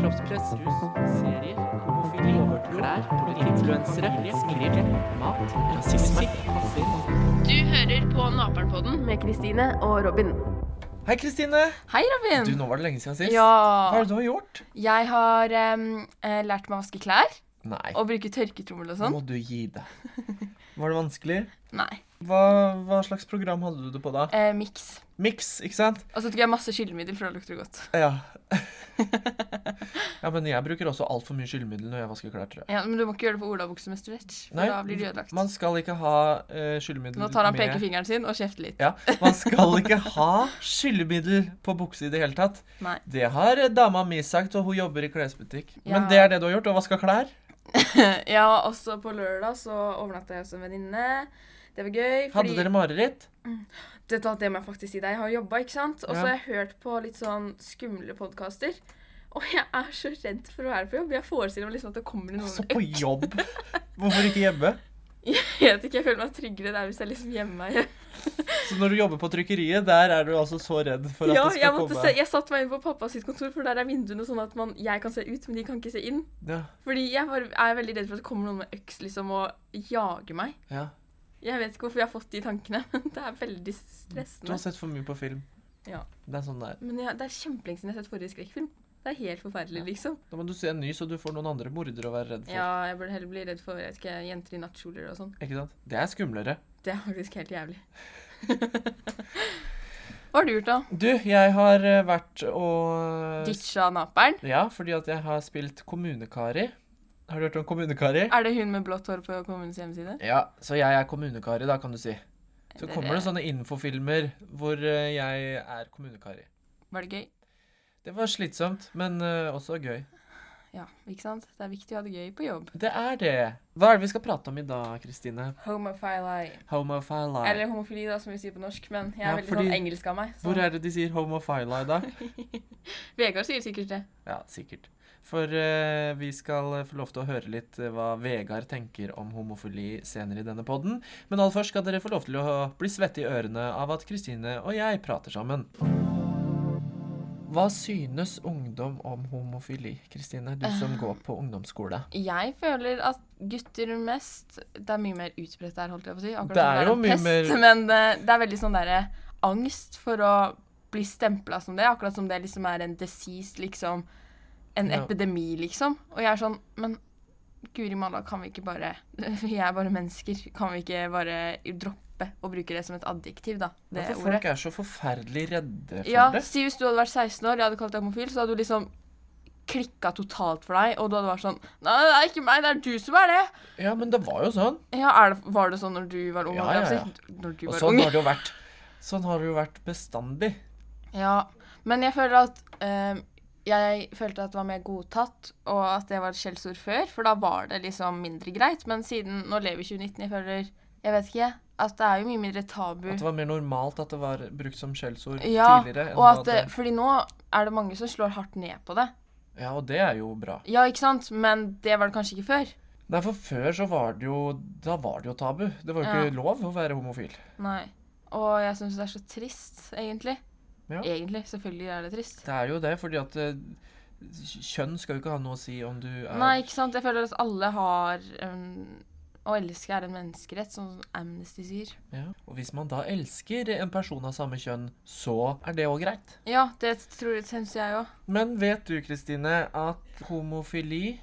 kroppspress, rus, serier, homofili, klær, influensere, skriv, mat, rasisme, Du hører på Naperen-podden med Kristine og Robin. Hei, Kristine. Hei, Robin. Du, nå var det lenge siden sist. Hva Ja. er det du har gjort? Jeg har eh, lært meg å vaske klær Nei, og bruke tørketrommel og sånn. nå må du gi deg. Var det vanskelig? Nei. Hva, hva slags program hadde du det på da? Eh, Miks. Mix, ikke sant? Og så tok jeg masse skyllemiddel, for det lukter godt. Ja. ja, men jeg bruker også altfor mye skyllemiddel når jeg vasker klær, tror jeg. Ja, Men du må ikke gjøre det på olabukse med stretch, for Nei, da blir det ødelagt. Man skal ikke ha uh, skyllemiddel Nå tar han med pekefingeren sin og kjefter litt. Ja, Man skal ikke ha skyllemiddel på bukse i det hele tatt. Nei. Det har eh, dama mi sagt, og hun jobber i klesbutikk. Ja. Men det er det du har gjort? Å vaske klær? ja, også på lørdag så overnatta jeg hos en venninne. Det var gøy. Hadde dere mareritt? Dette, det må jeg faktisk si deg. Jeg har jobba, ikke sant? Og så har jeg hørt på litt sånn skumle podkaster. Og jeg er så redd for å være på jobb. Jeg forestiller meg liksom at det kommer noen Så på jobb? Hvorfor ikke hjemme? Jeg vet ikke, jeg føler meg tryggere der hvis jeg liksom gjemmer meg. Så når du jobber på trykkeriet, der er du altså så redd for at Ja, det skal komme se, jeg satte meg inn på pappa sitt kontor, for der er vinduene sånn at man, jeg kan se ut, men de kan ikke se inn. Ja, Fordi jeg er veldig redd for at det kommer noen med øks liksom og jager meg. ja. Jeg vet ikke hvorfor jeg har fått de tankene, men det er veldig stressende. Du har sett for mye på film. Ja. Det er sånn det er. Men ja, det er kjempelenge siden jeg har sett forrige skrekkfilm. Det er helt forferdelig, liksom. Da må du se en ny, så du får noen andre mordere å være redd for. Ja, jeg burde heller bli redd for jeg ikke, jenter i nattkjoler og sånn. Ikke sant? Det er skumlere. Det er faktisk helt jævlig. Hva har du gjort, da? Du, jeg har eh, vært og Ditcha naperen? Ja, fordi at jeg har spilt kommunekari. Har du hørt om kommunekari? Er det hun med blått hår på kommunens hjemmeside? Ja, så jeg er kommunekari, da, kan du si. Så Eller- kommer det sånne infofilmer hvor eh, jeg er kommunekari. Var det gøy? Det var slitsomt, men eh, også gøy. Ja, ikke sant? Det er viktig å ha det gøy på jobb. Det er det. Hva er det vi skal prate om i dag, Kristine? Homophili. Homophili. Eller homofili, da, som vi sier på norsk. Men jeg er Ja, veldig fordi- sånn engelsk av meg. Så Hvor er det de sier homophili, da? Vegard sier sikkert det. Ja, sikkert. For eh, vi skal få lov til å høre litt eh, hva Vegard tenker om homofili senere i denne podden. Men aller først skal dere få lov til å bli svette i ørene av at Kristine og jeg prater sammen. Hva synes ungdom om homofili, Kristine? Du som går på ungdomsskole. Jeg føler at gutter mest Det er mye mer utbredt der, holdt jeg på å si. Akkurat Det er jo mye pest, mer- Men eh, det er veldig sånn derre angst for å bli stempla som det. Akkurat som det liksom er en disease, liksom. En Ja. epidemi, liksom. Og jeg er sånn Men guri malla, kan vi ikke bare Vi er bare mennesker. Kan vi ikke bare droppe å bruke det som et adjektiv, da? Det Hvorfor ordet. folk er så forferdelig redde for Ja, det? si hvis du hadde vært 16 år, jeg hadde kalt deg homofil, så hadde du liksom klikka totalt for deg, og du hadde vært sånn Nei, det er ikke meg, det er du som er det. Ja, men det var jo sånn. Ja, er det, Var det sånn når du var ung? Ja, ja, si? Når du Og var sånn ung. har det jo vært. Sånn har det jo vært bestandig. Ja, men jeg føler at eh, Jeg følte at det var mer godtatt, og at det var et skjellsord før, for da var det liksom mindre greit. Men siden Nå lever 2019, jeg føler Jeg vet ikke. At det er jo mye mindre tabu. At det var mer normalt at det var brukt som skjellsord Ja, tidligere. og at det, Fordi nå er det mange som slår hardt ned på det. Ja, og det er jo bra. Ja, ikke sant? Men det var det kanskje ikke før. Nei, for før så var det jo Da var det jo tabu. Det var jo ikke Ja. lov å være homofil. Nei. Og jeg syns det er så trist, egentlig. Ja. Egentlig. Selvfølgelig er det trist. Det er jo det, fordi at eh, kjønn skal jo ikke ha noe å si om du er Nei, ikke sant? Jeg føler at alle har um, Å elske er en menneskerett, som Amnesty sier. ja. Og hvis man da elsker en person av samme kjønn, så er det òg greit. Ja, det syns jeg òg. Men vet du, Kristine, at homofili,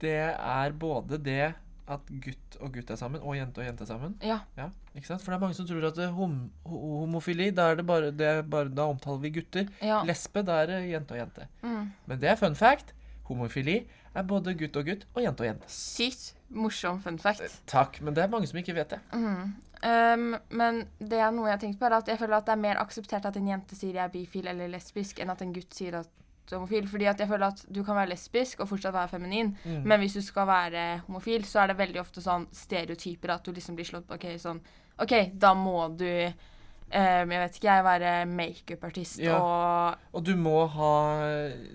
det er både det at gutt og gutt er sammen, og jente og jente er sammen. Ja. Ja, ikke sant? For det er mange som tror at hom homofili, da, er det bare, det er bare, da omtaler vi gutter. ja. Lesbe, da er det jente og jente. Mm. Men det er fun fact. Homofili er både gutt og gutt og jente og jente. Sykt morsom fun fact. Takk, men det er mange som ikke vet det. Mm. Um, men det er noe jeg har tenkt på, er at jeg føler at det er mer akseptert at en jente sier jeg er bifil eller lesbisk, enn at en gutt sier at homofil. Fordi at jeg føler at du kan være lesbisk og fortsatt være feminin, Mm. men hvis du skal være homofil, så er det veldig ofte sånn stereotyper at du liksom blir slått på OK, sånn OK, da må du um, Jeg vet ikke, jeg være makeupartist Ja. og Og du må ha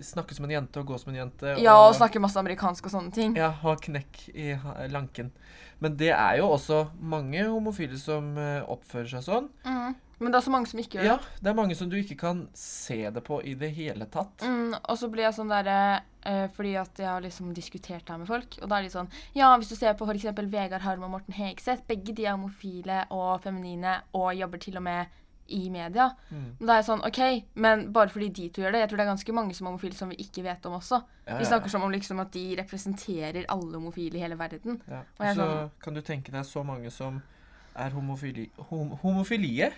snakke som en jente og gå som en jente. Ja, og snakke masse amerikansk og sånne ting. Ja, ha knekk i lanken. Men det er jo også mange homofile som eh, oppfører seg sånn. Mm. Men det er så mange som ikke gjør det. Ja, det. er mange som du ikke kan se det på i det hele tatt. Mm, og så blir jeg sånn derre Eh, fordi at jeg har liksom diskutert det her med folk. Og da er de sånn Ja, hvis du ser på f.eks. Vegard Harm og Morten Hegseth, begge de er homofile og feminine og jobber til og med i media. Mm. Da er jeg sånn OK, men bare fordi de to gjør det Jeg tror det er ganske mange som er homofile som vi ikke vet om også. Ja, Vi ja, snakker som om liksom at de representerer alle homofile i hele verden. Ja. Og Så sånn- kan du tenke deg så mange som er homofili, hom, homofilie.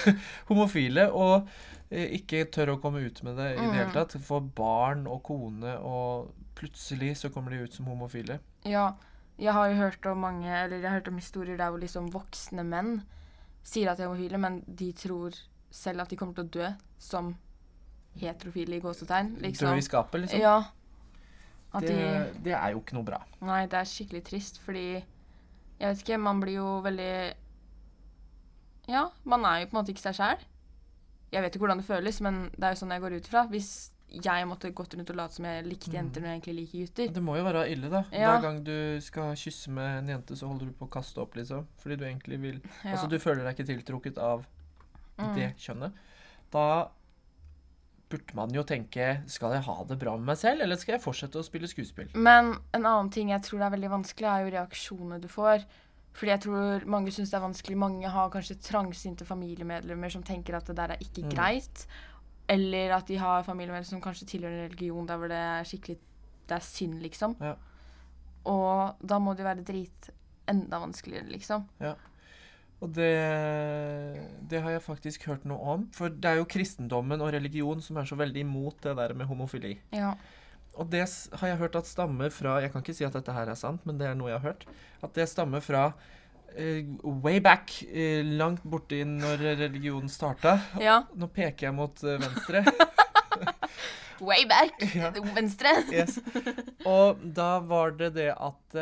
Homofile og eh, ikke tør å komme ut med det i det hele Mm. tatt. Får barn og kone, og plutselig så kommer de ut som homofile. Ja, jeg har jo hørt om mange Eller jeg har hørt om historier der hvor liksom voksne menn sier at de er homofile, men de tror selv at de kommer til å dø som heterofile i gåsetegn. Dø Liksom. i skapet, liksom. Ja. Det, de det er jo ikke noe bra. Nei, det er skikkelig trist, fordi Jeg vet ikke, man blir jo veldig Ja, man er jo på en måte ikke seg sjæl. Jeg vet ikke hvordan det føles, men det er jo sånn jeg går ut ifra. Hvis jeg måtte gått rundt og late som jeg likte jenter når jeg egentlig liker gutter. Det må jo være ille, da. Ja. Hver gang du skal kysse med en jente, så holder du på å kaste opp, liksom. Fordi du egentlig vil Ja. Altså, du føler deg ikke tiltrukket av Mm. det kjønnet. Da burde man jo tenke Skal jeg ha det bra med meg selv, eller skal jeg fortsette å spille skuespill? Men en annen ting jeg tror er veldig vanskelig, er jo reaksjonene du får. Fordi jeg tror mange syns det er vanskelig. Mange har kanskje trangsynte familiemedlemmer som tenker at det der er ikke Mm. greit. Eller at de har familiemedlemmer som kanskje tilhører en religion der hvor det er skikkelig Det er synd, liksom. Ja. Og da må det jo være drit enda vanskeligere, liksom. Ja. Og det, det har jeg faktisk hørt noe om. For det er jo kristendommen og religion som er så veldig imot det der med homofili. Ja. Og det har jeg hørt at stammer fra Jeg kan ikke si at dette her er sant, men det er noe jeg har hørt. At det stammer fra uh, way back, uh, langt borti når religionen starta. ja. Nå peker jeg mot uh, venstre. Way back! Ja. Venstre. Yes. Og da var det det at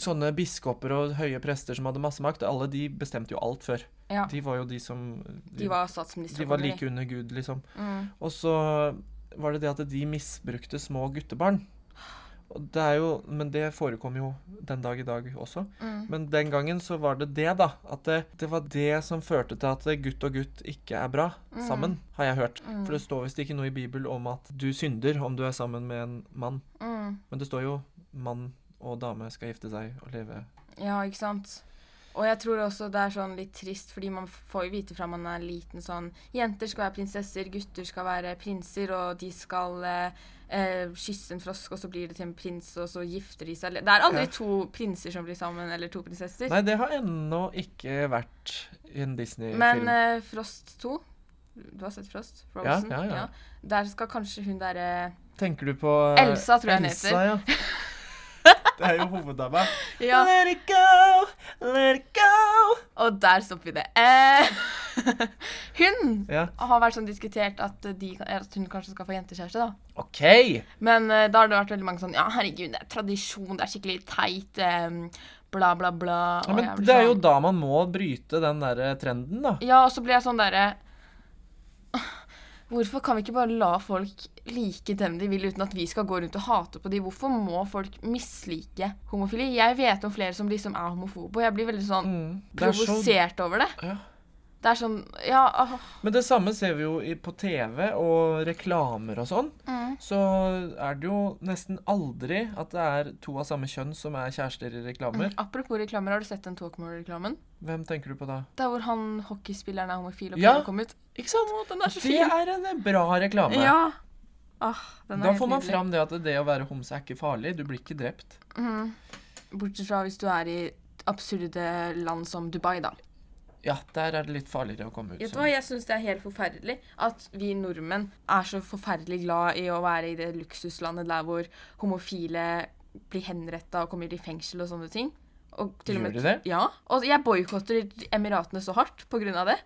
sånne biskoper og høye prester som hadde masse makt, alle de bestemte jo alt før. Ja. De var jo de som De var statsministre. de var like under Gud, liksom. Mm. Og så var det det at de misbrukte små guttebarn. Og det er jo, men det forekom jo den dag i dag også. Mm. Men den gangen så var det det, da. At det, det var det som førte til at gutt og gutt ikke er bra Mm. sammen, har jeg hørt. Mm. For det står visst ikke noe i Bibelen om at du synder om du er sammen med en mann. Mm. Men det står jo mann og dame skal gifte seg og leve Ja, ikke sant. Og jeg tror også det er sånn litt trist, fordi man får jo vite fra man er liten sånn Jenter skal være prinsesser, gutter skal være prinser, og de skal eh, eh, kysse en frosk, og så blir det til en prins, og så gifter de seg. Det er aldri Ja. to prinser som blir sammen, eller to prinsesser. Nei, det har ennå ikke vært i en Disney-film. Men eh, Frost 2 Du har sett Frost? Frozen? ja, ja. ja. Der skal kanskje hun derre Tenker du på eh, Elsa, tror jeg hun Elsa, ja. Det er jo hoveddama. Ja, Let it go, let it go. og der stopper vi det. Eh, hun Ja. har vært sånn diskutert at, de, at hun kanskje skal få jentekjæreste, da. OK. Men eh, da har det vært veldig mange sånn Ja, herregud, det er tradisjon, det er skikkelig teit. em, bla, bla, bla. Ja, men det er jo sånn- da man må bryte den der trenden, da. Ja, og så blir jeg sånn derre Hvorfor kan vi ikke bare la folk like dem de vil, uten at vi skal gå rundt og hate på dem? Hvorfor må folk mislike homofili? Jeg vet om flere som liksom er homofobe, og jeg blir veldig sånn Mm. Det er så provosert over det. ja. Det er sånn Ja, åh. Men det samme ser vi jo i, på TV og reklamer og sånn. Mm. Så er det jo nesten aldri at det er to av samme kjønn som er kjærester i reklamer. Mm. Apropos reklamer, har du sett den Talkmore-reklamen? Hvem tenker du på da? Der hvor han hockeyspilleren er homofil og Ja. komme ut. Ikke sant? Å, den er så Det er en bra reklame. Ja. Ah, den er Da får man nydelig. fram det at det å være homse er ikke farlig. Du blir ikke drept. Mm. Bortsett fra hvis du er i absurde land som Dubai, da. Ja, der er det litt farligere å komme ut Vet du hva, Jeg syns det er helt forferdelig at vi nordmenn er så forferdelig glad i å være i det luksuslandet der hvor homofile blir henretta og kommer i fengsel og sånne ting. Og til og med, de det? Ja. Og jeg boikotter Emiratene så hardt på grunn av det.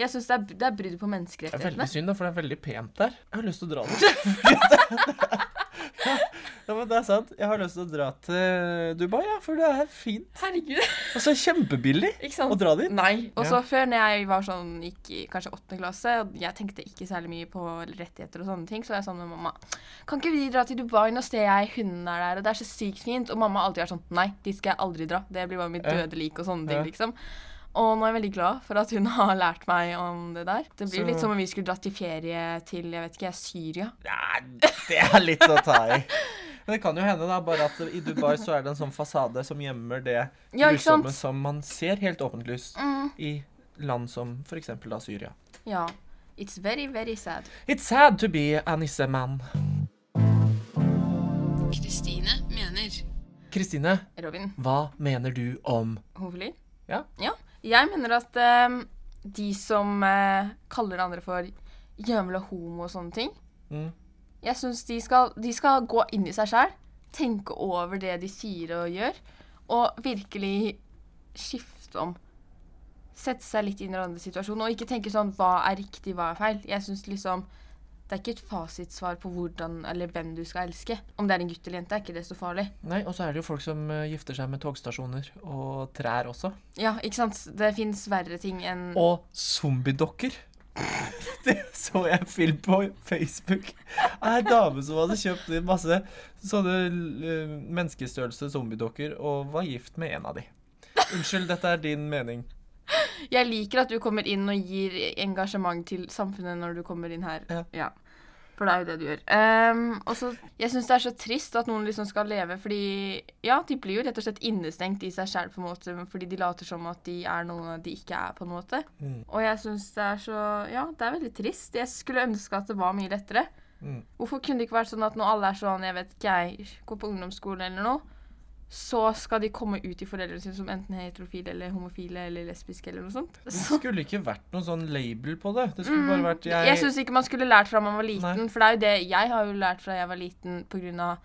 Jeg syns det, er- det er brudd på Det er veldig synd, da, for det er veldig pent der. Jeg har lyst til å dra dit. ja, men det er sant. Jeg har lyst til å dra til Dubai, ja, for det er fint. Herregud. Og så kjempebillig Ikke sant? å dra dit. Nei. Og så Ja. før, når jeg var sånn, gikk i kanskje åttende klasse, og jeg tenkte ikke særlig mye på rettigheter og sånne ting, så var jeg sånn med mamma Kan ikke vi dra til Dubai? Nå ser jeg hundene er der, og det er så sykt fint. Og mamma har alltid vært sånn Nei, de skal jeg aldri dra. Det blir bare mitt døde lik og sånne ting, liksom. Og nå er jeg veldig glad for at hun har lært meg om det der. Det blir Så- litt som om vi skulle dratt til ferie til jeg vet ikke, Syria. Nei, det er litt å ta i. Men det kan jo hende da, bare at i Dubai så er det en sånn fasade som gjemmer det Ja, grusomme som man ser helt åpenlyst Mm. i land som f.eks. da Syria. Ja. It's very, very sad. It's sad to be a nissemann. Kristine mener Kristine, Robin, hva mener du om homofili? Ja. Jeg mener at um, de som uh, kaller andre for jævla homo og sånne ting mm, Jeg syns de, de skal gå inn i seg sjæl, tenke over det de sier og gjør, og virkelig skifte om. Sette seg litt inn i hverandres situasjon, og ikke tenke sånn hva er riktig, hva er feil. Jeg synes liksom Det er ikke et fasitsvar på hvordan eller hvem du skal elske. Om det er en gutt eller jente, er ikke det så farlig. Nei, og så er det jo folk som eh, gifter seg med togstasjoner og trær også. Ja, ikke sant? Det fins verre ting enn Og zombiedokker. Det så jeg film på Facebook. Ei dame som hadde kjøpt inn masse sånne eh, menneskestørrelse zombiedokker og var gift med en av de. Unnskyld, dette er din mening. Jeg liker at du kommer inn og gir engasjement til samfunnet når du kommer inn her. Ja. For det er jo det du gjør. Um, og så, Jeg syns det er så trist at noen liksom skal leve fordi Ja, de blir jo rett og slett innestengt i seg sjæl på en måte, fordi de later som at de er noe de ikke er, på en måte. Mm. Og jeg syns det er så Ja, det er veldig trist. Jeg skulle ønske at det var mye lettere. Mm. Hvorfor kunne det ikke vært sånn at når alle er sånn, jeg vet ikke jeg, går på ungdomsskolen eller noe, så skal de komme ut til foreldrene sine som enten heterofile eller homofile eller lesbiske eller noe sånt. Det skulle ikke vært noen sånn label på det. Det skulle bare vært jeg, jeg syns ikke man skulle lært fra man var liten, Nei. for det er jo det jeg har jo lært fra jeg var liten på grunn av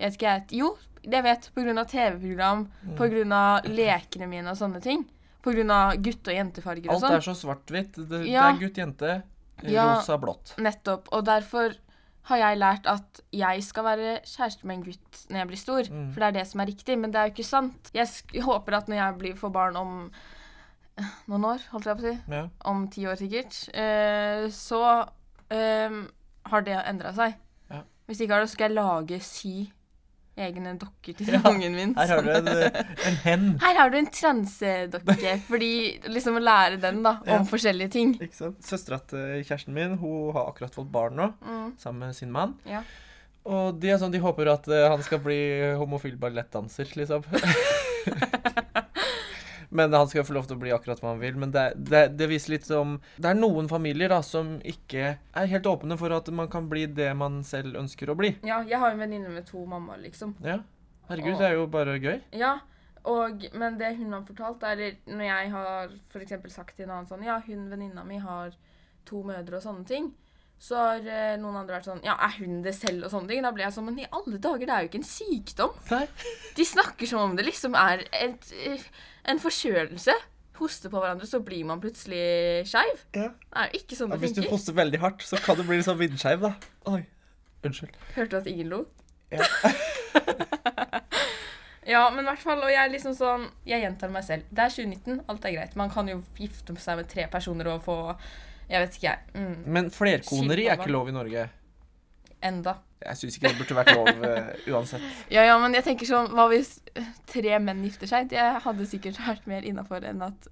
jeg vet ikke, jeg, Jo, jeg vet. På grunn av TV-program, Mm. på grunn av lekene mine og sånne ting. På grunn av gutte- og jentefarger og Alt sånn. er så svart-hvitt. Det, Ja. det er gutt, jente, Ja. Nettopp. Og derfor har jeg lært at jeg skal være kjæreste med en gutt når jeg blir stor. Mm. For det er det som er riktig. Men det er jo ikke sant. Jeg håper at når jeg blir, får barn om eh, noen år, holdt jeg på å si, Ja. om ti år sikkert, eh, så eh, har det endra seg. Ja. Hvis ikke har det, så skal jeg lage sy egne dokker til Ja, ungen min. Her har du en, en hen. Her har du en transedokke, fordi liksom å lære den da, om Ja. forskjellige ting. Ikke sant? Søstera til kjæresten min hun har akkurat fått barn nå, Mm. sammen med sin mann. Ja. Og de sånn, de håper at eh, han skal bli homofil ballettdanser, liksom. Men han skal få lov til å bli akkurat hva han vil. Men det, det, det viser litt om Det er noen familier da som ikke er helt åpne for at man kan bli det man selv ønsker å bli. Ja, jeg har en venninne med to mammaer, liksom. Ja. Herregud, Og- det er jo bare gøy. Ja, og, men det hun har fortalt, er når jeg har for eksempel sagt til en annen sånn Ja, hun venninna mi har to mødre og sånne ting. Så har eh, noen andre vært sånn Ja, er hun det selv og sånne ting? Da blir jeg sånn Men i alle dager, det er jo ikke en sykdom. Nei. De snakker som om det liksom er et, eh, en forkjølelse. Hoste på hverandre, så blir man plutselig skeiv. Ja. Det er jo ikke sånn Ja, det hvis du hoster veldig hardt, så kan du bli litt sånn vindskeiv, da. Oi. Unnskyld. Hørte du at ingen lo? Ja. ja, men i hvert fall, og jeg er liksom sånn Jeg gjentar meg selv. Det er 2019, alt er greit. Man kan jo gifte seg med tre personer og få Jeg vet ikke, jeg. Mm, Men flerkoneri er ikke lov i Norge. enda. Jeg syns ikke det burde vært lov uh, uansett. Ja, ja, men jeg tenker sånn Hva hvis tre menn gifter seg? Det hadde sikkert vært mer innafor enn at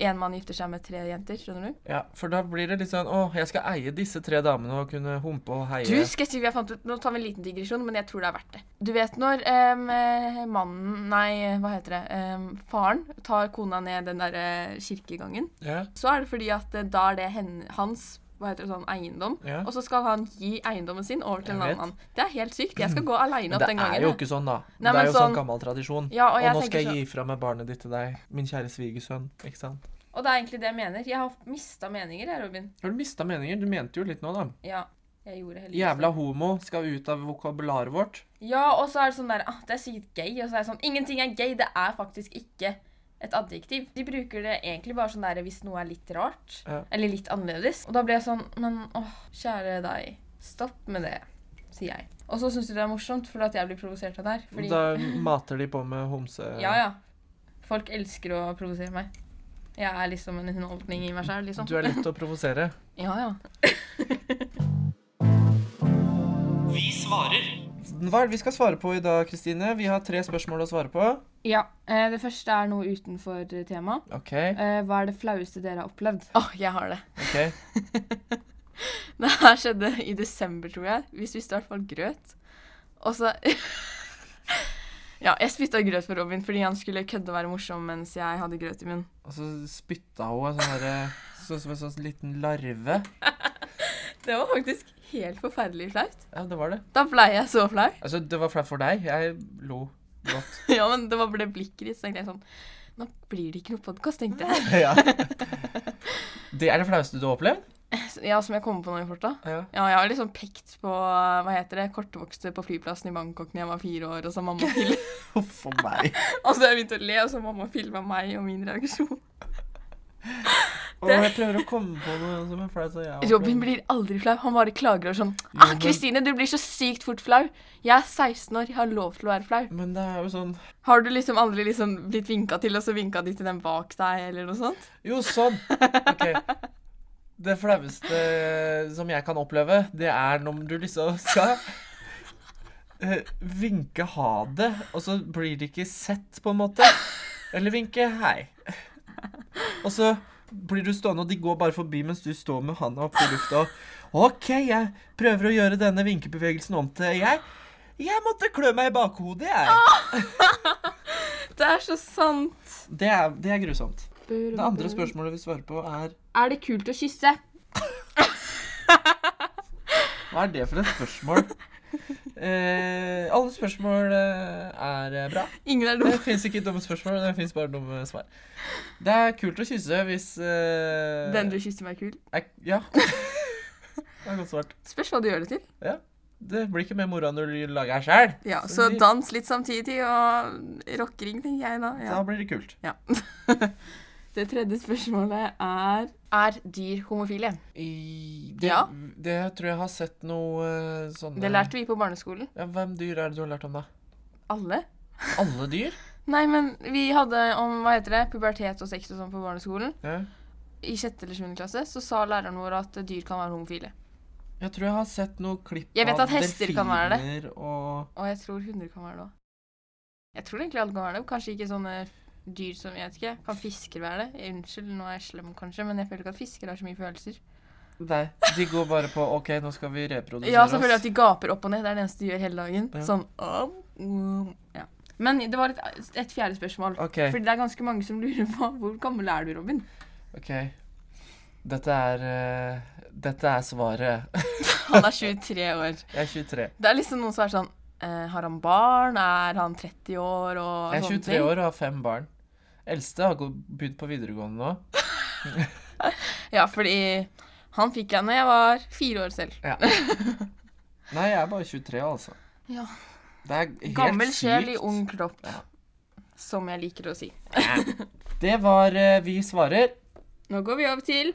én mann gifter seg med tre jenter. Skjønner du? Ja, For da blir det litt sånn Å, jeg skal eie disse tre damene og kunne humpe og heie. Du, skal jeg si, vi har fant ut, Nå tar vi en liten digresjon, men jeg tror det er verdt det. Du vet når eh, mannen Nei, hva heter det? um, faren tar kona ned den derre kirkegangen. Ja, Så er det fordi at eh, da er det hen, hans hva heter det sånn, eiendom. ja. Og så skal han gi eiendommen sin over til en annen mann. Det er helt sykt. Jeg skal gå aleine opp den gangen. Det er jo ikke sånn, da. Nei, det er jo sånn sånn- gammel tradisjon. Ja, og og nå skal jeg sånn- gi fra meg barnet ditt til deg, min kjære svigersønn. Ikke sant? Og det er egentlig det jeg mener. Jeg har mista meninger, jeg, Robin. Har du mista meninger? Du mente jo litt nå, da. Ja, jeg gjorde heldigvis Jævla homo skal ut av vokabularet vårt. Ja, og så er det sånn der ah, Det er sykt gay. Og så er det sånn Ingenting er gay. Det er faktisk ikke et adjektiv. De bruker det egentlig bare sånn der hvis noe er litt rart. Ja. Eller litt annerledes. Og da blir jeg sånn Men åh, kjære deg. Stopp med det, sier jeg. Og så syns de det er morsomt fordi at jeg blir provosert av det her. Fordi Da mater de på med homse... Ja, ja. Folk elsker å provosere meg. Jeg er liksom en underholdning i meg sjøl, liksom. Du er lett å provosere. Ja, ja. Vi svarer. Hva er det vi skal svare på i dag, Kristine? Vi har tre spørsmål å svare på. Ja. Eh, det første er noe utenfor tema. OK. Eh, hva er det flaueste dere har opplevd? Åh, jeg har det. ok. Det her skjedde i desember, tror jeg. Vi spiste i hvert fall grøt. Og så Ja, jeg spytta grøt for Robin fordi han skulle kødde og være morsom mens jeg hadde grøt i munnen. Og så spytta hun sånn herre Sånn som en sånn liten larve. Det var faktisk helt forferdelig flaut. Ja, det var det. Da blei jeg så flau. Altså, det var flaut for deg. Jeg lo godt. Ja, men det var ble blikket ditt, så tenkte jeg sånn Nå blir det ikke noe podkast, tenkte jeg. ja. Det er det flaueste du har opplevd? Ja, som jeg kommer på nå i farta. Ja. Ja, jeg har liksom pekt på hva heter det, kortvokste på flyplassen i Bangkok da jeg var fire år, og så mamma film Huff meg. Og så jeg begynt å le, og så mamma filma meg og min reaksjon. Og jeg prøver å komme på noe som er flaut. Robin blir aldri flau. Han bare klager og sånn Ah, Kristine, du blir så sykt fort flau. Jeg er 16 år, jeg har lov til å være flau. Men det er jo sånn Har du liksom aldri liksom blitt vinka til, og så vinka de til den bak deg, eller noe sånt? Jo, sånn. OK. Det flaueste som jeg kan oppleve, det er når du liksom skal eh, vinke ha det, og så blir det ikke sett, på en måte. Eller vinke hei. Og så blir du stående, og de går bare forbi mens du står med handa oppe i lufta. OK, jeg prøver å gjøre denne vinkebevegelsen om til jeg. Jeg måtte klø meg i bakhodet, jeg. Det er så sant. Det er, det er grusomt. Det andre spørsmålet vi svarer på, er Er det kult å kysse? Hva er det for et spørsmål? Eh, alle spørsmål eh, er eh, bra. Ingen er Det dum. fins ikke dumme spørsmål, det fins bare dumme svar. Det er kult å kysse hvis eh, Den du kysser meg kul. er, Ja. Det er godt svart. Spørs hva du gjør det til. Det blir ikke mer moro når du lager her sjæl. Ja, Så Så dans litt samtidig, og rockering, tenker jeg da. Da blir det kult. ja. det tredje spørsmålet er Er dyr homofile? I, det, Ja. det tror jeg har sett noe eh, sånne Det lærte vi på barneskolen. Ja, Hvem dyr er det du har lært om, da? Alle. Alle dyr? Nei, men vi hadde om hva heter det, pubertet og sex og sånn på barneskolen. Ja. I sjette eller sjuende klasse så sa læreren vår at dyr kan være homofile. Jeg tror jeg har sett noe klipp Jeg vet av at hester kan være det. og Og jeg tror hunder kan være det òg. Jeg tror egentlig alle kan være det. Kanskje ikke sånne dyr som jeg vet ikke. Kan fisker være det? Unnskyld, nå er jeg slem kanskje, men jeg føler ikke at fisker har så mye følelser. Nei, de går bare på OK, nå skal vi reprodusere oss. Ja, selvfølgelig at de gaper opp og ned. Det er det eneste de gjør hele dagen. Ja. Sånn um, um, ja. Men det var et, et fjerde spørsmål. Okay. Fordi det er ganske mange som lurer på hvor gammel er du, Robin? ok. Dette er uh, Dette er svaret. Han er 23 år. Jeg er 23. Det er liksom noen som er sånn Har han barn? Er han 30 år? Og Jeg er 23 ting. år og har fem barn. Eldste har begynt på videregående nå. Ja, fordi han fikk jeg når jeg var fire år selv. Nei, jeg er bare 23, altså. Ja. Det er helt Gammel sjel i ung kropp. Ja. Som jeg liker å si. Det var eh, Vi svarer. Nå går vi over til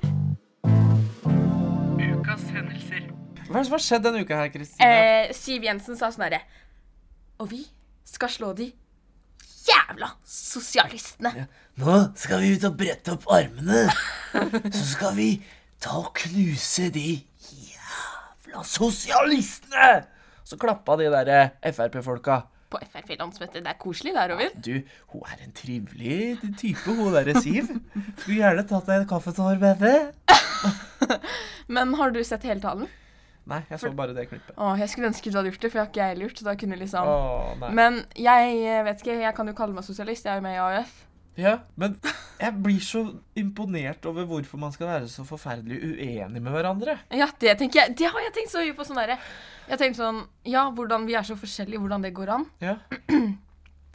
Hva er det som har skjedd denne uka her, Kristine? eh, Siv Jensen sa sånn herre Og vi skal slå de jævla sosialistene. Nå skal vi ut og brette opp armene. Så skal vi ta og knuse de jævla sosialistene. Så klappa de der eh, Frp-folka. På Frp-landsmøtet. Det er koselig der, Robin. Du, hun er en trivelig type, hun derre Siv. Skulle gjerne tatt deg en kaffe med henne. Men har du sett hele talen? Nei, jeg så bare det klippet. Å, jeg skulle ønske du hadde gjort det, for jeg har ikke jeg. Så da kunne liksom Å. Men jeg eh, vet ikke, jeg kan jo kalle meg sosialist. Jeg er jo med i AUF. Ja, men jeg blir så imponert over hvorfor man skal være så forferdelig uenig med hverandre. Ja, det tenker jeg. Det har jeg tenkt så mye på sånn der. Jeg har tenkt sånn Ja, hvordan vi er så forskjellige, hvordan det går an. Ja.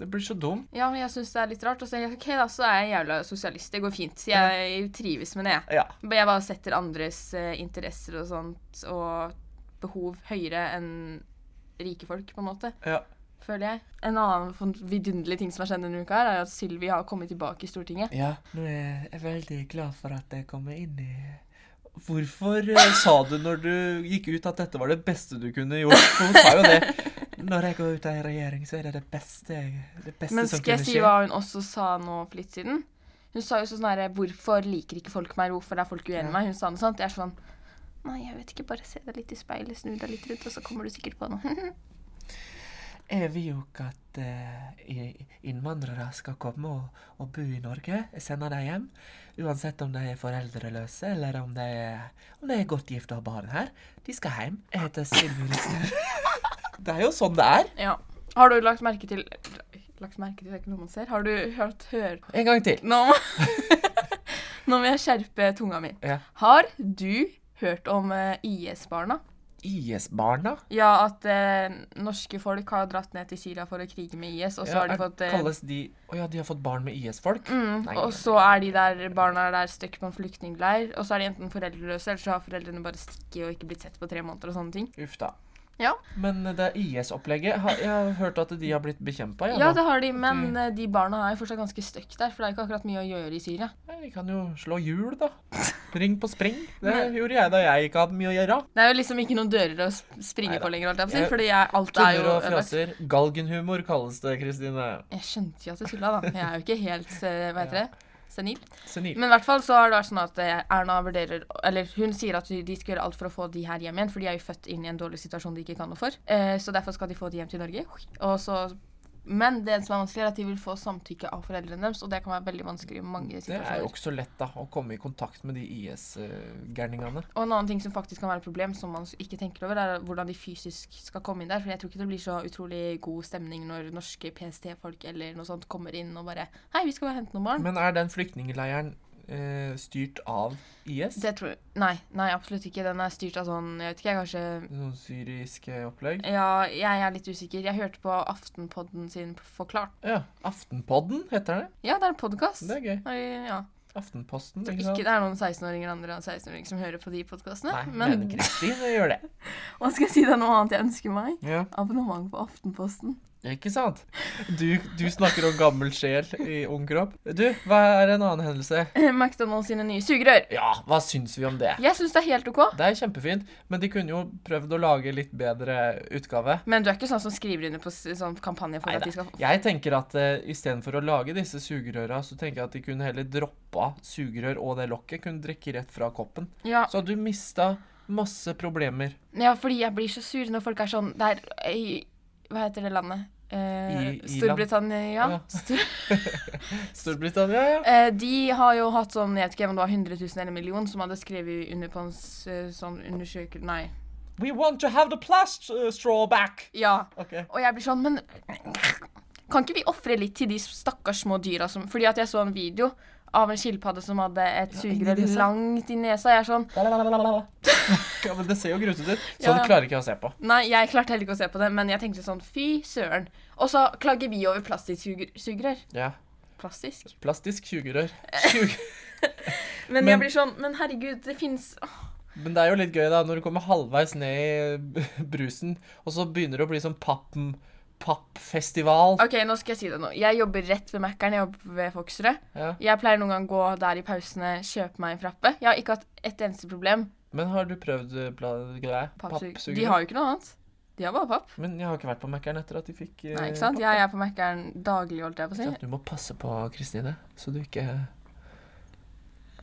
Det blir så dumt. Ja, men jeg syns det er litt rart. Og så ok, da, så er jeg jævla sosialist. Det går fint. Jeg trives med det, jeg. Ja. Jeg bare setter andres uh, interesser og sånt og behov høyere enn rike folk, på en måte. Ja. Føler jeg. En annen vidunderlig ting som har skjedd denne uka, her, er at Sylvi har kommet tilbake i Stortinget. Ja, nå er jeg veldig glad for at jeg kommer inn i Hvorfor eh, sa du når du gikk ut at dette var det beste du kunne gjort? For hun sa jo det. Når jeg går ut av regjering, så er det det beste, det beste Men skal jeg si hva hun også sa nå for litt siden? Hun sa jo sånn herre Hvorfor liker ikke folk meg? Hvorfor er folk uenig med meg? Hun sa noe sånt. Jeg er sånn Nei, jeg vet ikke. Bare se deg litt i speilet, snu deg litt rundt, og så kommer du sikkert på noe. Jeg vil jo ikke at uh, innvandrere skal komme og, og bo i Norge. Jeg sender dem hjem. Uansett om de er foreldreløse, eller om de er, om de er godt gifta og har barn her. De skal hjem. Jeg heter Sylvi Listhaug. det er jo sånn det er. Ja. Har du lagt merke til Lagt merke til det er ikke noe man ser. Har du hørt hør En gang til. Nå Nå må jeg skjerpe tunga mi. Ja. Har du hørt om eh, IS-barna? IS-barna? Ja, at eh, norske folk har dratt ned til Syria for å krige med IS, og så har de fått eh, Kalles de Å ja, de har fått barn med IS-folk? Mm, Nei. og så er de der barna er der stuck på en flyktningleir, og så er de enten foreldreløse, eller så har foreldrene bare stikket og ikke blitt sett på tre måneder og sånne ting. Uff da. Ja. Men det IS-opplegget Jeg har hørt at de har blitt bekjempa. Ja, det har de, men eh, de barna er fortsatt ganske stuck der, for det er ikke akkurat mye å gjøre i Syria. Vi kan jo slå hjul, da. Ring på spring. Det Men- gjorde jeg da jeg ikke hadde mye å gjøre. Det er jo liksom ikke noen dører å springe Neida. på lenger, holdt jeg på å si, Jeg- fordi jeg, alt er jo og fjaser. Galgenhumor kalles det, Kristine. Jeg skjønte jo at du tulla, da. Jeg er jo ikke helt, eh, hva heter det, senil. Senil. Men i hvert fall så har det vært sånn at eh, Erna vurderer Eller hun sier at de skal gjøre alt for å få de her hjem igjen, for de er jo født inn i en dårlig situasjon de ikke kan noe for. Eh, så derfor skal de få de hjem til Norge. Og så men det som er vanskelig, er at de vil få samtykke av foreldrene deres, og det kan være veldig vanskelig i mange situasjoner. Det er jo ikke så lett da, å komme i kontakt med de IS-gærningene. Og en annen ting som faktisk kan være et problem, som man ikke tenker over, er hvordan de fysisk skal komme inn der. For jeg tror ikke det blir så utrolig god stemning når norske PST-folk eller noe sånt kommer inn og bare Hei, vi skal bare hente noen barn. Men er den flyktningleiren eh, styrt av IS? Det tror jeg Nei, nei, absolutt ikke. Den er styrt av sånn, jeg vet ikke, jeg kanskje Sånn syriske opplegg? Ja, jeg er litt usikker. Jeg hørte på Aftenpodden sin Forklart. Ja. Aftenpodden heter det. Ja, det er en podkast. Det er gøy. Ja. Aftenposten, ikke ikke sant? det er noen 16-åringer andre 16-åringer som hører på de podkastene. Nei, Men men Kristin gjør det. hva skal jeg si, det er noe annet jeg ønsker meg. Ja. Abonnement på Aftenposten. Ikke sant? Du, du snakker om gammel sjel i ung kropp. Du, hva er en annen hendelse? McDonald's sine nye sugerør. Ja, hva syns vi om det? Jeg syns det er helt OK. Det er kjempefint, men de kunne jo prøvd å lage litt bedre utgave. Men du er ikke sånn som skriver under på sånn kampanje for at de skal Jeg tenker at uh, istedenfor å lage disse sugerøra, så tenker jeg at de kunne heller droppa sugerør og det lokket. Kunne drikke rett fra koppen. ja, Så du mista masse problemer. ja, fordi jeg blir så sur når folk er sånn Det er Hva heter det landet? Eh, I-. Storbritannia. Ja. Ja. Stor Storbritannia, ja. Eh, de har jo hatt sånn, jeg vet ikke om det var 100 000 eller en million, som hadde skrevet under på en eh, sånn undersøkelse Nei. We want to have the plast uh, straw back. Ja. Okay. Og jeg blir sånn, men kan ikke vi ofre litt til de stakkars små dyra som Fordi at jeg så en video av en skilpadde som hadde et sugerør langt i nesa. Jeg er sånn Ja, men det ser jo grusomt ut. Ja. du klarer ikke å se på. Nei, jeg klarte heller ikke å se på det, men jeg tenkte sånn fy søren. Og så klager vi over plastiksugerør. Ja. Plastisk. Plastisk sugerør. Sug Men, Men- jeg blir sånn Men herregud, det fins Men det er jo litt gøy, da, når du kommer halvveis ned i brusen, og så begynner det å bli sånn papp, pappfestival. OK, nå skal jeg si det nå. Jeg jobber rett ved Mækkern. Jeg jobber ved Foxrød. Ja. Jeg pleier noen gang gå der i pausene, kjøpe meg en frappe. Jeg har ikke hatt ett eneste problem. Men har du prøvd greier? pla Pappsugerør? De har jo ikke noe annet. De har bare papp. Men jeg har ikke vært på Mækkern etter at de fikk eh, Nei, ikke sant? papp. Jeg er på Mækkern daglig, holdt jeg på å si. Du må passe på Kristine, så du ikke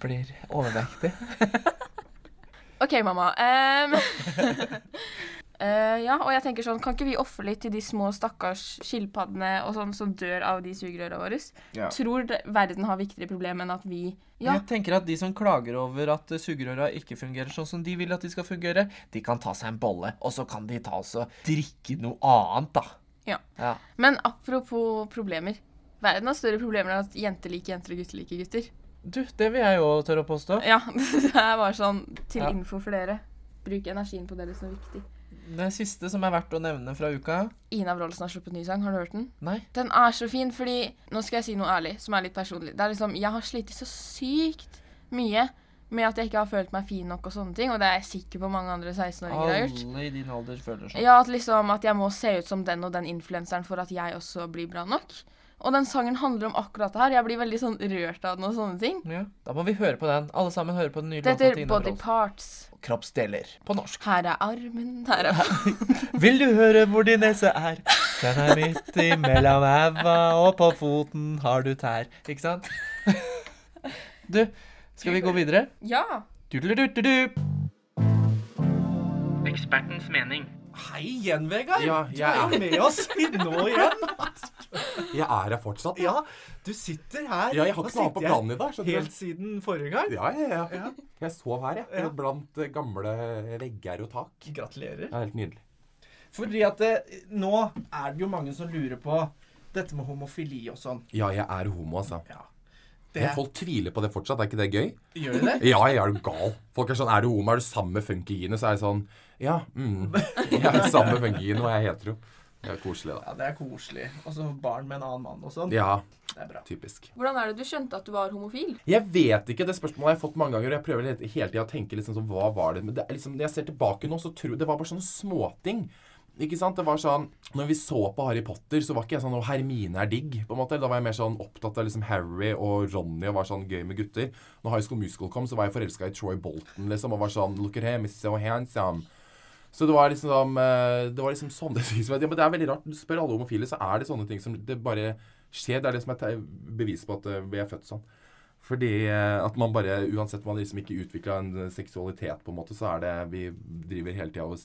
blir overvektig. OK, mamma. Ehm, eh, ja, og jeg tenker sånn, kan ikke vi ofre litt til de små stakkars skilpaddene og sånn som dør av de sugerøra våre? Ja. Tror verden har viktigere problemer enn at vi Ja. Jeg tenker at De som klager over at sugerøra ikke fungerer sånn som de vil at de skal fungere, de kan ta seg en bolle, og så kan de ta oss og drikke noe annet, da. Ja. Ja. Men apropos problemer. Verden har større problemer enn at jenter liker jenter og gutter liker gutter. Du, det vil jeg jo tørre å påstå. Ja, det er bare sånn til Ja. info for dere. Bruk energien på det som er viktig. Det siste som er verdt å nevne fra uka Ina Wroldsen har sluppet ny sang. Har du hørt den? Nei. Den er så fin, fordi Nå skal jeg si noe ærlig, som er litt personlig. Det er liksom, Jeg har slitt så sykt mye med at jeg ikke har følt meg fin nok og sånne ting, og det er jeg sikker på mange andre 16-åringer har gjort. Alle i din alder føler sånn. Ja, at liksom at jeg må se ut som den og den influenseren for at jeg også blir bra nok. Og den sangen handler om akkurat det her. Jeg blir veldig sånn rørt av den og sånne ting. Ja, Da må vi høre på den. Alle sammen hører på den nye låta til heter Body. Parts. Kroppsdeler på norsk. Her er armen, her er Vil du høre hvor din nese er? Den er midt imellom æva, og på foten har du tær. Ikke sant? Du, skal vi gå videre? Ja! Du-du-du-du-du. Ekspertens mening. Hei igjen, Vegard. Ja, du er jo med oss nå igjen. Jeg er her fortsatt. Ja, du sitter her. Ja, jeg har ikke noe annet på planen i dag. Helt siden forrige gang. Ja, ja, ja. Jeg sov her, jeg. Ja. Blant eh, gamle vegger og tak. Gratulerer. Det er helt nydelig. Fordi at det, nå er det jo mange som lurer på dette med homofili og sånn. Ja, jeg er homo, altså. Ja. Det, Men folk tviler på det fortsatt. Er ikke det gøy? Gjør de det? Ja, jeg er du gal. Folk er sånn Er du homo? Er du sammen med funkygine? Så er jeg sånn Ja, mm. Jeg er sammen med funkygine, og jeg er hetero. Det er koselig, da. Ja, det er koselig. Og så barn med en annen mann og sånn. Ja, Det er bra. typisk. Hvordan er det du skjønte at du var homofil? Jeg vet ikke. Det spørsmålet har jeg fått mange ganger. og Jeg prøver hele tida å tenke liksom sånn Hva var det Men det er liksom, når jeg ser tilbake nå, så tror jeg det var bare sånne småting. Ikke sant? Det var sånn Når vi så på Harry Potter, så var ikke jeg sånn Å, Hermine er digg. på en måte. Da var jeg mer sånn opptatt av liksom Harry og Ronny og var sånn gøy med gutter. Når High School Musical kom, så var jeg forelska i Troy Bolton liksom, og var sånn Look at him, he's so handsome. Så det var liksom sånn Det var liksom sånne ting som ja, Men det er veldig rart. Du spør alle homofile, så er det sånne ting som det bare skjer. Det er det som er bevis på at eh, vi er født sånn. Fordi eh, at man bare, uansett om man liksom ikke utvikla en seksualitet, på en måte, så er det Vi driver hele tida og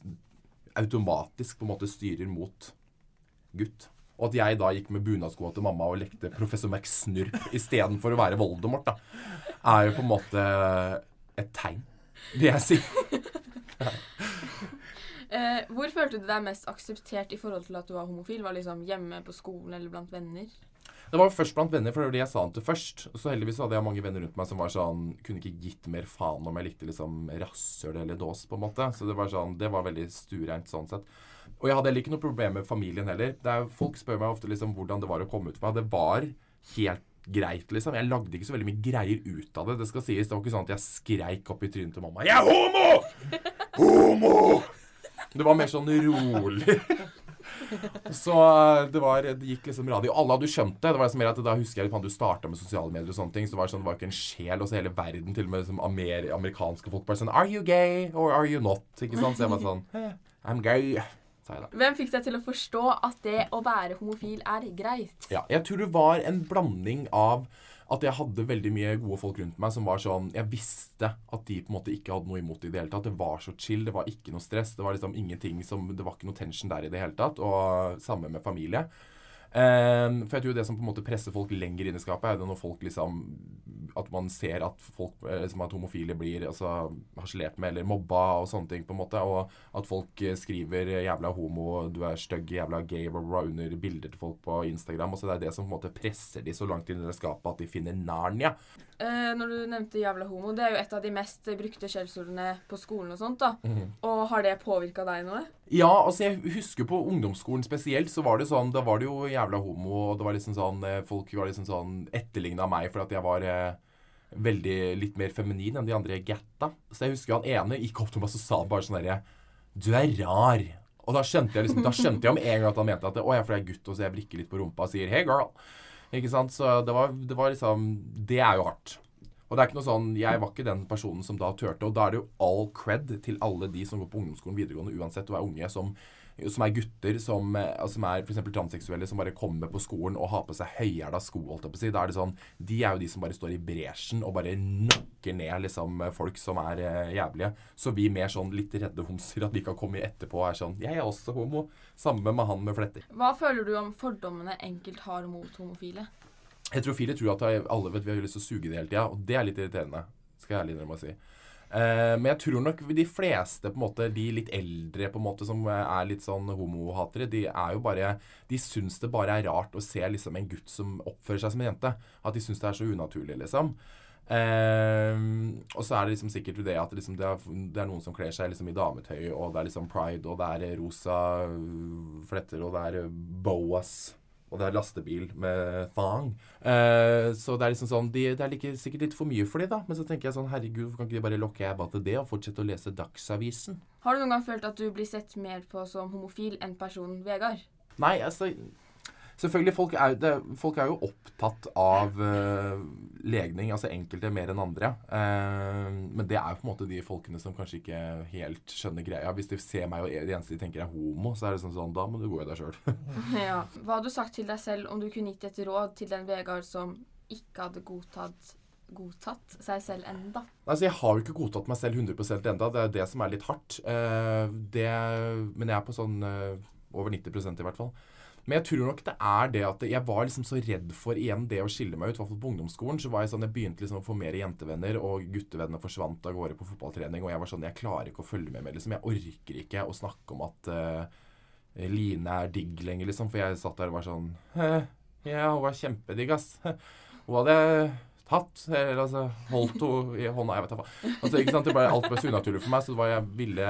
automatisk på en måte styrer mot gutt. Og at jeg da gikk med bunadskoa til mamma og lekte professor Max Snurp istedenfor å være Voldemort, da, er jo på en måte et tegn, vil jeg si. Eh, hvor følte du deg mest akseptert i forhold til at du var homofil? Var liksom hjemme på skolen eller blant venner? Det var først blant venner, for det var det jeg sa han til først. Så heldigvis hadde jeg mange venner rundt meg som var sånn Kunne ikke gitt mer faen om jeg likte liksom rasshøl eller dås, på en måte. Så det var sånn Det var veldig stuereint sånn sett. Og jeg hadde heller ikke noe problem med familien heller. Er, folk spør meg ofte liksom hvordan det var å komme ut for meg. Det var helt greit, liksom. Jeg lagde ikke så veldig mye greier ut av det. Det skal sies. Det var ikke sånn at jeg skreik opp i trynet til mamma 'Jeg er homo! Homo!' Det var mer sånn rolig. Så eh, det var Det gikk liksom radio. Alle hadde jo skjønt det. Det var liksom mer at Da husker jeg at du starta med sosiale medier og sånne ting. Så det var sånn, det var ikke en sjel. Og så hele verden, til og med liksom amer, amerikanske folk bare sånn Are you gay or are you not? Ikke sant? Så jeg var sånn «Eh, I'm gay. Hvem fikk deg til å forstå at det å være homofil er greit? Ja, jeg tror det var en blanding av at jeg hadde veldig mye gode folk rundt meg som var sånn Jeg visste at de på en måte ikke hadde noe imot det i det hele tatt. Det var så chill. Det var ikke noe stress. Det var liksom ingenting som Det var ikke noe tension der i det hele tatt. Og samme med familie. Ehm, for jeg tror det som på en måte presser folk lenger inn i skapet, er det når folk liksom At man ser at folk eh, som at homofile blir altså, harselert med eller mobba og sånne ting, på en måte. Og at folk eh, skriver 'jævla homo', 'du er stygg', 'jævla gay' blah, bla, bla, under bilder til folk på Instagram. Og så det er det som på en måte presser de så langt inn i det skapet at de finner Narnia. Eh, når du nevnte 'jævla homo', det er jo et av de mest brukte skjellsordene på skolen og sånt. da. Og har det påvirka deg noe? Ja, altså jeg husker på ungdomsskolen spesielt, så var det sånn, da var det jo jævla homo, og det var liksom sånn, eh, folk var liksom sånn etterligna meg, for at jeg var eh, veldig litt mer feminin enn de andre gatta. Så jeg husker han ene gikk opp til meg og sa bare sånn herre du er rar. Og da skjønte jeg liksom, da skjønte jeg om en gang at han mente at, å er for jeg er gutt, og så jeg vrikker litt på rumpa og sier, hey girl. Ikke sant? Så det var, det var liksom, det er jo hardt. Og det er ikke noe sånn, Jeg var ikke den personen som da turte. Og da er det jo all cred til alle de som går på ungdomsskolen videregående, uansett og er unge, som, som er gutter, som, eh, altså, som er f.eks. transseksuelle, som bare kommer på skolen og har på seg høyhæla sko. holdt jeg på å si. Da er det sånn, De er jo de som bare står i bresjen og bare nakker ned liksom, folk som er eh, jævlige. Så vi mer sånn litt redde homser, at vi kan komme etterpå og er sånn Jeg er også homo. Samme med han med fletter. Hva føler du om fordommene enkelt har mot homofile? Heterofile tror at alle vet vi har lyst til å suge det hele tida, og det er litt irriterende. Skal jeg ærlig innrømme å si. Eh, men jeg tror nok de fleste, på en måte, de litt eldre på en måte, som er litt sånn homohatere, de er jo bare De syns det bare er rart å se liksom en gutt som oppfører seg som en jente. At de syns det er så unaturlig, liksom. Uh, og så er det liksom sikkert det at liksom det, er, det er noen som kler seg liksom i dametøy, og det er liksom pride, og det er rosa øh, fletter, og det er boas. Og det er lastebil med thong. Uh, så det er liksom sånn de, Det er like, sikkert litt for mye for de da. Men så tenker jeg sånn Herregud, kan ikke de bare lokke jeg bare til det og fortsette å lese Dagsavisen? Har du noen gang følt at du blir sett mer på som homofil enn personen Vegard? Nei, altså Selvfølgelig, folk er, det, folk er jo opptatt av uh, legning, altså enkelte mer enn andre. Uh, men det er jo på en måte de folkene som kanskje ikke helt skjønner greia. Hvis de ser meg og det eneste de tenker er homo, så er det sånn sånn Da må du gå i deg sjøl. ja. Hva hadde du sagt til deg selv om du kunne gitt et råd til den Vegard som ikke hadde godtatt godtatt seg selv enda? Altså, Jeg har jo ikke godtatt meg selv 100% enda, Det er det som er litt hardt. Uh, det, men jeg er på sånn uh, over 90% i hvert fall. Men jeg tror nok det er det at jeg var liksom så redd for igjen det å skille meg ut. I på ungdomsskolen så var jeg sånn, jeg begynte liksom å få mer jentevenner, og guttevennene forsvant av gårde på fotballtrening. Og jeg var sånn Jeg klarer ikke å følge med mer, liksom. Jeg orker ikke å snakke om at uh, Line er digg lenger, liksom. For jeg satt der og var sånn Ja, hun var kjempedigg, ass. Hun hadde tatt Eller altså holdt henne i hånda. Jeg vet da faen. Altså, ikke sant? Det ble, alt ble så unaturlig for meg, så det var jeg ville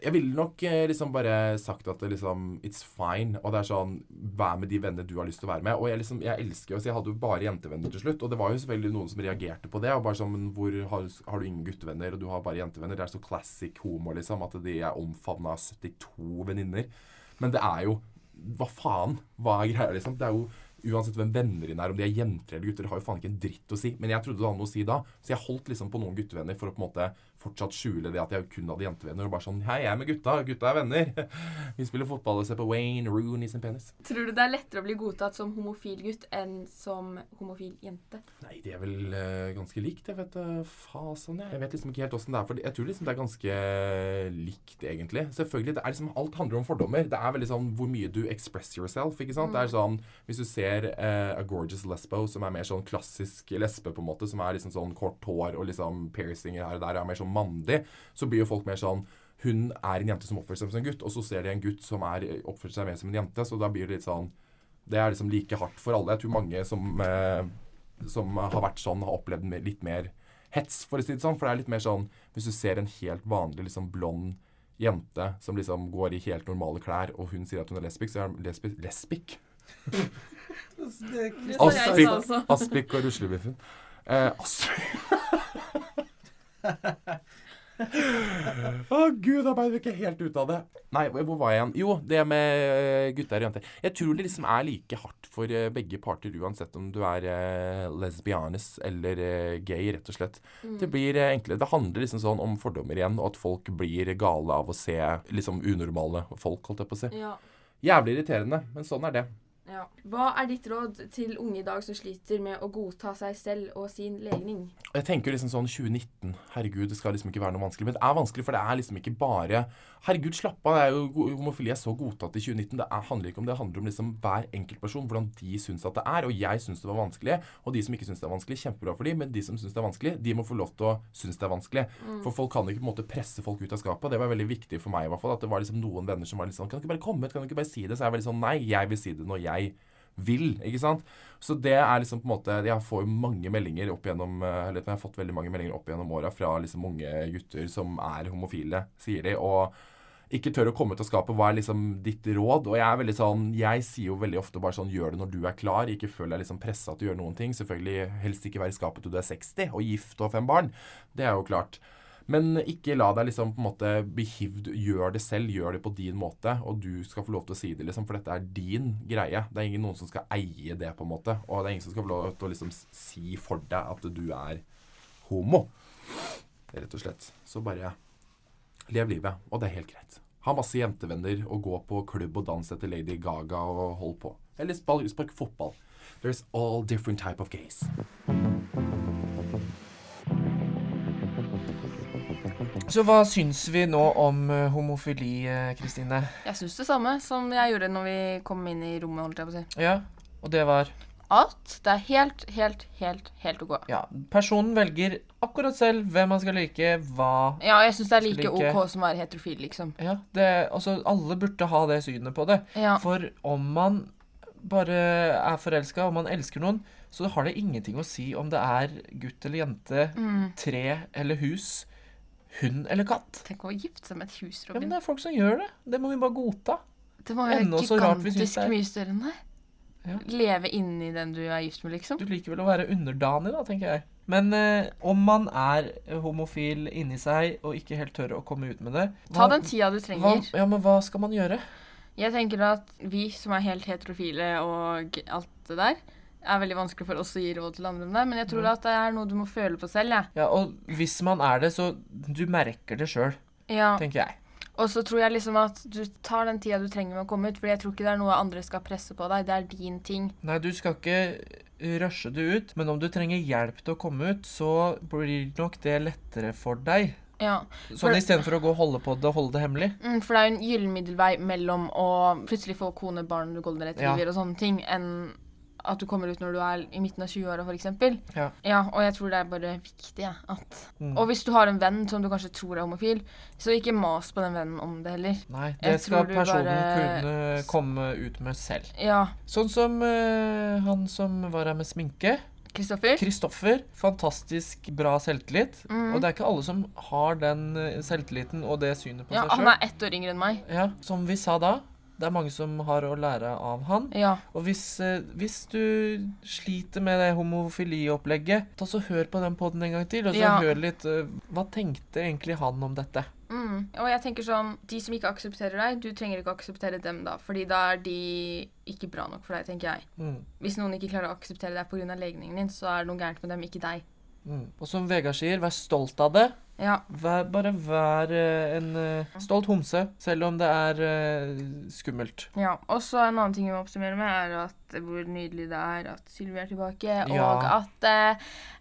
Jeg ville nok eh, liksom bare sagt at det liksom It's fine. Og det er sånn Vær med de vennene du har lyst til å være med. Og jeg liksom Jeg elsker jo jeg hadde jo bare jentevenner til slutt. Og det var jo selvfølgelig noen som reagerte på det. Og bare sånn hvor har, har du ingen guttevenner, og du har bare jentevenner? Det er så classic homo, liksom. At de er omfavna av 72 venninner. Men det er jo Hva faen? Hva er greia, liksom? Det er jo Uansett hvem venner dine er, om de er jenter eller gutter, det har jo faen ikke en dritt å si. Men jeg trodde det hadde noe å si da, så jeg holdt liksom på noen guttevenner for å på en måte fortsatt skjule det at jeg kun hadde jentevenner. Og bare sånn Hei, jeg er med gutta. Gutta er venner. Vi spiller fotball og ser på Wayne Rooney sin penis. Tror du det er lettere å bli godtatt som homofil gutt enn som homofil jente? Nei, det er vel uh, ganske likt. Jeg vet uh, fasen, jeg. Jeg vet liksom ikke helt åssen det er. For jeg tror liksom det er ganske likt, egentlig. Selvfølgelig. det er liksom Alt handler om fordommer. Det er veldig sånn hvor mye du express yourself. ikke sant? Det er sånn Hvis du ser uh, A Gorgeous Lesbo, som er mer sånn klassisk lesbe, på en måte, som er liksom sånn kort hår og liksom piercinger her og der, er mer sånn mandig, så blir jo folk mer sånn hun er en jente som oppfører seg som en gutt, og så ser de en gutt som er, oppfører seg mer som en jente. Så da blir det litt sånn Det er liksom like hardt for alle. Jeg tror mange som, eh, som har vært sånn, har opplevd litt mer hets, for å si det sånn. For det er litt mer sånn Hvis du ser en helt vanlig liksom blond jente som liksom går i helt normale klær, og hun sier at hun er lesbisk, så er hun lesbi lesbik. Aspik. Aspik og ruslebiffen. Eh, Aspik Å, gud, da ble vi ikke helt ut av det. Nei, hvor var jeg igjen? Jo, det med eh, gutter og jenter. Jeg tror det liksom er like hardt for eh, begge parter, uansett om du er eh, lesbianes eller eh, gay, rett og slett. Det blir eh, enklere. Det handler liksom sånn om fordommer igjen, og at folk blir gale av å se liksom unormale folk, holdt jeg på å si. Ja. Jævlig irriterende, men sånn er det. Ja. Hva er ditt råd til unge i dag som sliter med å godta seg selv og sin legning? Jeg tenker liksom sånn 2019 Herregud, det skal liksom ikke være noe vanskelig. Men det er vanskelig, for det er liksom ikke bare Herregud, slapp av. Det er jo homofili er så godtatt i 2019. Det er, handler ikke om det. Det handler om liksom hver enkeltperson. Hvordan de syns at det er. Og jeg syns det var vanskelig. Og de som ikke syns det er vanskelig, kjempebra for de, Men de som syns det er vanskelig, de må få lov til å synes det er vanskelig. For folk kan ikke på en måte presse folk ut av skapet. Det var veldig viktig for meg i hvert fall. At det var liksom noen venner som var litt sånn Kan du ikke bare komme ut? Kan du ikke bare si det? Så jeg var litt sånn Nei, jeg vil si det når jeg vil, ikke sant? Så det er liksom på en måte Jeg får jo mange meldinger opp gjennom eh, Eller jeg har fått veldig mange meldinger opp gjennom åra fra liksom unge gutter som er homofile, sier de, og ikke tør å komme ut av skapet. Hva er liksom ditt råd? Og jeg er veldig sånn Jeg sier jo veldig ofte bare sånn Gjør det når du er klar. Ikke føl deg liksom pressa til å gjøre noen ting. Selvfølgelig helst ikke være i skapet til du er 60 og gift og fem barn. Det er jo klart. Men ikke la deg liksom på en måte bli hivd. Gjør det selv, gjør det på din måte. Og du skal få lov til å si det, liksom, for dette er din greie. Det er ingen noen som skal eie det, på en måte. Og det er ingen som skal få lov til å liksom si for deg at du er homo. Rett og slett. Så bare lev livet. Og det er helt greit. Ha masse jentevenner og gå på klubb og dans etter Lady Gaga og hold på. Eller spark fotball. There's all different type of gays. Så hva syns vi nå om eh, homofili, eh, Kristine? Jeg syns det samme som jeg gjorde når vi kom inn i rommet. holdt jeg på å si. Ja, og det var At det er helt, helt, helt, helt OK. Ja, personen velger akkurat selv hvem man skal like, hva Ja, jeg syns det er like Skulle OK som å være heterofil, liksom. Ja, det, altså alle burde ha det synet på det. Ja. For om man bare er forelska, om man elsker noen, så har det ingenting å si om det er gutt eller jente, Mm. tre eller hus, hund eller katt. Tenk å gifte seg med et hus, Robin. Ja, men det er folk som gjør det. Det må vi bare godta. det må være syns gigantisk mye større enn deg. Ja. Leve inni den du er gift med, liksom. Du liker vel å være underdanig, da, tenker jeg. Men eh, om man er homofil inni seg og ikke helt tør å komme ut med det Ta den tida du hva, trenger. Ja, men hva skal man gjøre? Jeg tenker at vi som er helt heterofile og alt det der, er veldig vanskelig for oss å gi råd til andre om det, men jeg tror at det er noe du må føle på selv, Ja, Ja, og hvis man er det, så du merker det sjøl, Ja. tenker jeg. Og så tror jeg liksom at du tar den tida du trenger med å komme ut, for jeg tror ikke det er noe andre skal presse på deg. Det er din ting. Nei, du skal ikke rushe det ut. Men om du trenger hjelp til å komme ut, så blir nok det lettere for deg. Ja. Sånn istedenfor å gå og holde på det og holde det hemmelig. Mm, for det er jo en gyllen middelvei mellom å plutselig få kone, barn, golden retriever Ja. og sånne ting, enn at du kommer ut når du er i midten av 20-åra, f.eks. Ja. ja, og jeg tror det er bare viktig ja, at Mm. Og hvis du har en venn som du kanskje tror er homofil, så ikke mas på den vennen om det heller. Nei, Jeg det skal personen bare- kunne komme ut med selv. Ja. Sånn som uh, han som var her med sminke. Kristoffer? Kristoffer. Fantastisk bra selvtillit. Mm. Og det er ikke alle som har den eh, selvtilliten og det synet på Ja, seg han er ett år yngre enn meg. Ja, som vi sa da, det er mange som har å lære av han. Ja. Og hvis, eh, hvis du sliter med det homofiliopplegget, ta så hør på den podden en gang til, og så Ja. hør litt eh, Hva tenkte egentlig han om dette? Mm. Og jeg tenker sånn De som ikke aksepterer deg, du trenger ikke akseptere dem da. Fordi da er de ikke bra nok for deg, tenker jeg. Mm. Hvis noen ikke klarer å akseptere deg pga. legningen din, så er det noe gærent med dem, ikke deg. Mm. Og som Vegard sier, vær stolt av det. Ja. Vær, bare vær eh, en uh, stolt homse, selv om det er uh, skummelt. ja. Og så en annen ting vi må oppsummere med, er at hvor nydelig det er at Sylvi er tilbake, og at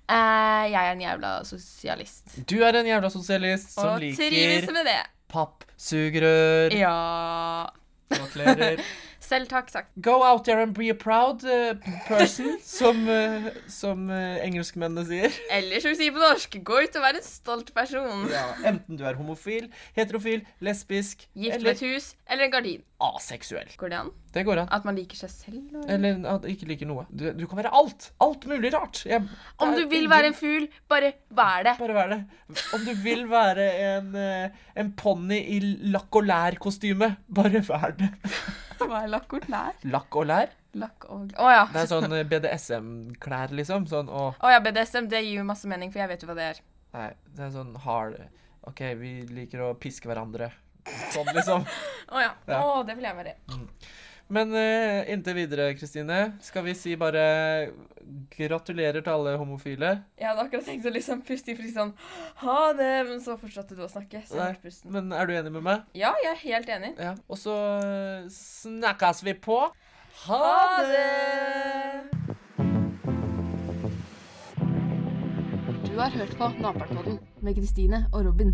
jeg er en jævla sosialist. Du er en jævla sosialist som og liker pappsugerør. Ja. Gratulerer. Selv takk, sagt. Go out there and be a proud eh, person, som, eh, som eh, engelskmennene sier. Eller som vi sier på norsk, gå ut og vær en stolt person. Ja, enten du er homofil, heterofil, lesbisk Gift med et hus eller en gardin. aseksuell. Går det an? Det går an. At man liker seg selv? Eller? Eller at ikke liker noe. Du, du kan være alt. Alt mulig rart. Jeg, Om du vil være en fugl, bare vær det. Bare vær det. Om du vil være en, en ponni i lakk og lær-kostyme, bare vær det. Hva er lakk og lær? Lakk og lær? Lakk og Å ja. Det er sånn eh, BDSM-klær, liksom. Sånn å Å ja, BDSM, det gir jo masse mening, for jeg vet jo hva det er. Nei, det er sånn hard OK, vi liker å piske hverandre. Sånn, liksom. Å ja. Ja. Å, det vil jeg være. Men uh, inntil videre, Kristine, skal vi si bare gratulerer til alle homofile. Jeg hadde akkurat tenkt å liksom puste i fri sånn ha det, men så fortsatte du å snakke. Så Nei, pusten. Men er du enig med meg? Ja, jeg er helt enig. Ja. Og så eh, snakkes vi på. Ha det! Du har hørt på Naperen-podden med Kristine og Robin.